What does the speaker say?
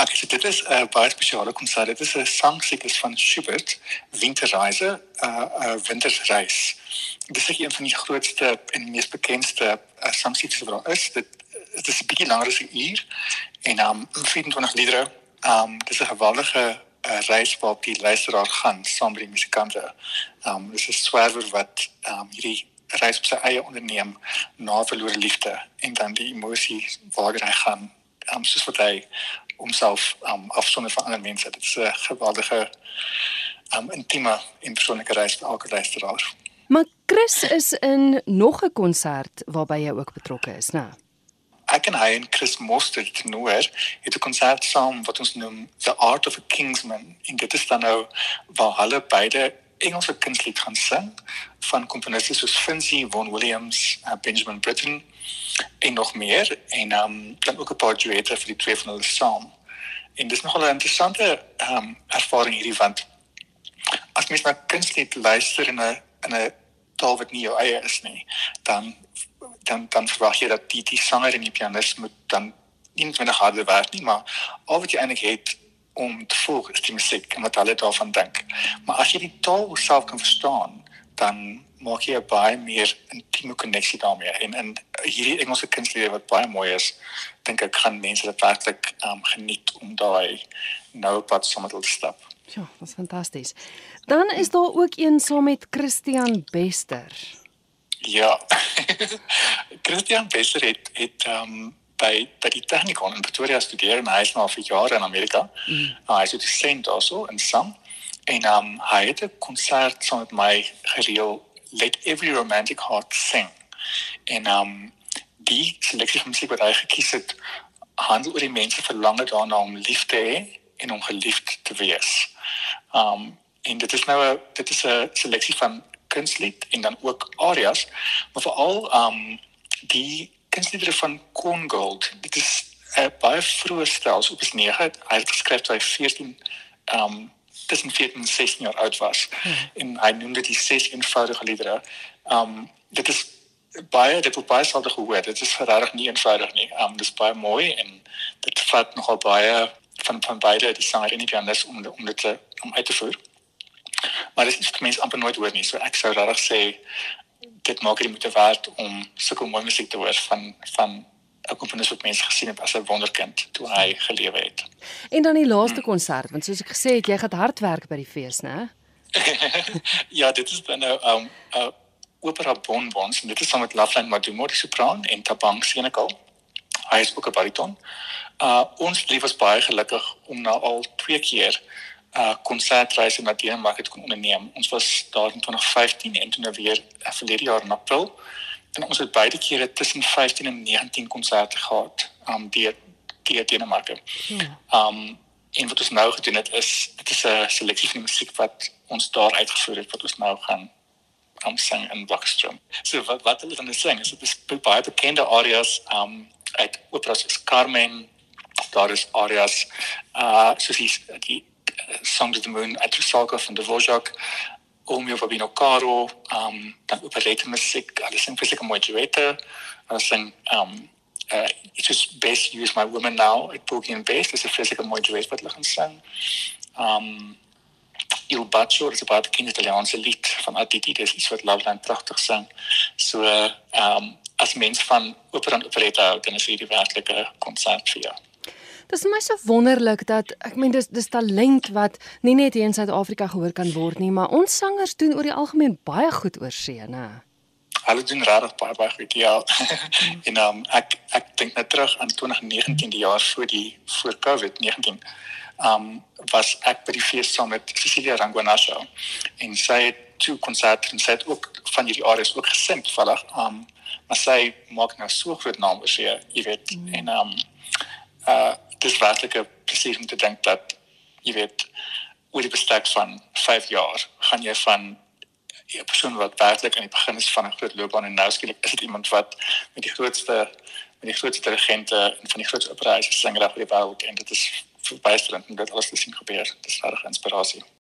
Ek sê dit is 'n uh, baie spesiale konsert. Dit is 'n sangsiklus van Schubert, Winterreise, 'n uh, 'n uh, wintersreis. Dit is een van die grootste en mees bekendste uh, sangsiklusse wat daar is. Dit dit is 'n bietjie langer as 'n uur en um 24 liedere. Um dit is 'n geweldige uh, reis waarop die luisteraar gaan saam met die musikante. Um dis 'n swerwer wat um hierdie reis op sy eie onderneem na verlore liefde en dan die emosie waar hy gaan um soos wat hy homself um afsonder van ander mense. Dit is 'n geweldige um intieme en persoonlike reis vir elke luisteraar. Maar Chris is in nog 'n konsert waarby jy ook betrokke is, né? Ek en hy en Chris Moster die tenor het 'n konsert saam wat ons noem The Art of a Kingsman. En dit is dan nou waar hulle beide Engelse kunslied gaan sing van komponiste soos Finzi, Vaughan Williams, uh, Benjamin Britten en nog meer en um, dan ook 'n paar duette vir die twee van hulle saam. En dis nogal 'n interessante um, ervaring hierdie want as mens na kunslied luister in 'n in 'n taal wat nie jou eie is nie, dan dan dan verwag jy dat die die sanger en die pianis moet dan nie net wanneer harde werk nie, maar al wat jy eintlik het om te volg is die musiek en wat hulle daarvan dink. Maar as jy die taal self kan verstaan, dan maak jy 'n baie meer intieme koneksie daarmee en en hierdie Engelse kunstlied wat baie mooi is dink ek gaan mense dit werklik um, geniet om daai nou pad saam met hulle te stap. Ja, dit is fantasties. Dan is daar ook een saam met Christian Bester. Ja. Christian Bester het het um, by by die Technikon in Pretoria studeer en hy is nou vir jare in Amerika. Mm. Uh, hy is 'n dosent also in sang en um, hy het 'n konsert saam met my gereël let every romantic heart sing. En um die seleksie van musiek wat hy gekies het, handel oor die mense verlange daarna om lief te hê en om geliefd te wees. Um en dit is nou 'n dit is 'n seleksie van kunstlied en dan ook arias, maar veral um die kunstliedere van Kongold. Dit is 'n baie vroeë stel, so op is 9. Hy het geskryf toe hy 14 um tussen 14 en 16 jaar oud was. Hmm. En hy noem dit die ses eenvoudige liedere. Um dit is baie dit word baie selde gehoor. Dit is regtig nie eenvoudig nie. Um dit is baie mooi en dit vat nogal baie van van beide die sanger en die pianis om om dit te, om uit te voer. Maar dit is ten minste amper nooit hoor nie. So ek sou regtig sê dit maak dit moet werd om sulke mooi musiek te hoor van van 'n komponis wat mense gesien het as 'n wonderkind toe hy gelewe het. En dan die laaste konsert, want soos ek gesê het, jy gaan hard werk by die fees, né? ja, dit is dan nou um 'n uh, opera bonbons en dit is saam met Loveline Madumo die sopran en Tabang Senekal. Hy is ook 'n bariton. Uh ons lief was baie gelukkig om nou al twee keer uh konsertreise na Denemarke te kon onderneem. Ons was daar in 2015 en toe nou weer uh, verlede jaar in April en ons het beide kere tussen 15 en 19 konserte gehad um deur deur Denemarke. Ja. Um en wat ons nou gedoen het is dit is 'n seleksie van die musiek wat ons daar uitgevoer het wat ons nou gaan um sing in Blackstrom. So wat wat hulle dan sing is dit is baie bekende arias um uit operas soos Carmen. Daar is arias uh soos die, die Songs of the Moon uit Rusalka van Dvorak Omeo Fabino Caro, um dan operette musiek, alles sing fisieke mooi duette. Alles sing um uh it's just best use my woman now at Boogie and Bass, dis 'n fisieke mooi duet wat hulle gaan sing. Um Il Bacio is 'n baie bekende Italiaanse lied van Aditi, dis iets wat Loveland pragtig sing. So um as mens van opera en operette hou, dan is hierdie werklike konsert vir jou. Dis my so wonderlik dat ek meen dis dis talent wat nie net hier in Suid-Afrika gehoor kan word nie, maar ons sangers doen oor die algemeen baie goed oor see, né? Hulle doen regtig baie baie goed, ja. en um, ek ek dink net terug aan 2019 die jaar voor die voor COVID-19. Um was ek by die fees saam met Cecilia Ranguanasha en sy het twee konserte en sy het ook van hierdie areas ook gesing toevallig. Um maar sy maak nou so groot naam oor see, jy weet, mm. en um uh dis werklik 'n plesier om te dink dat jy weet oor die bestek van 5 jaar gaan jy van 'n persoon wat werklik aan die begin is van 'n groot loopbaan en nou skielik is dit iemand wat met die grootste met die grootste dirigente en van die grootste opereise singers oor die wêreld en dit is verbijsterend om dit alles te sien gebeur. Dit is regtig inspirasie.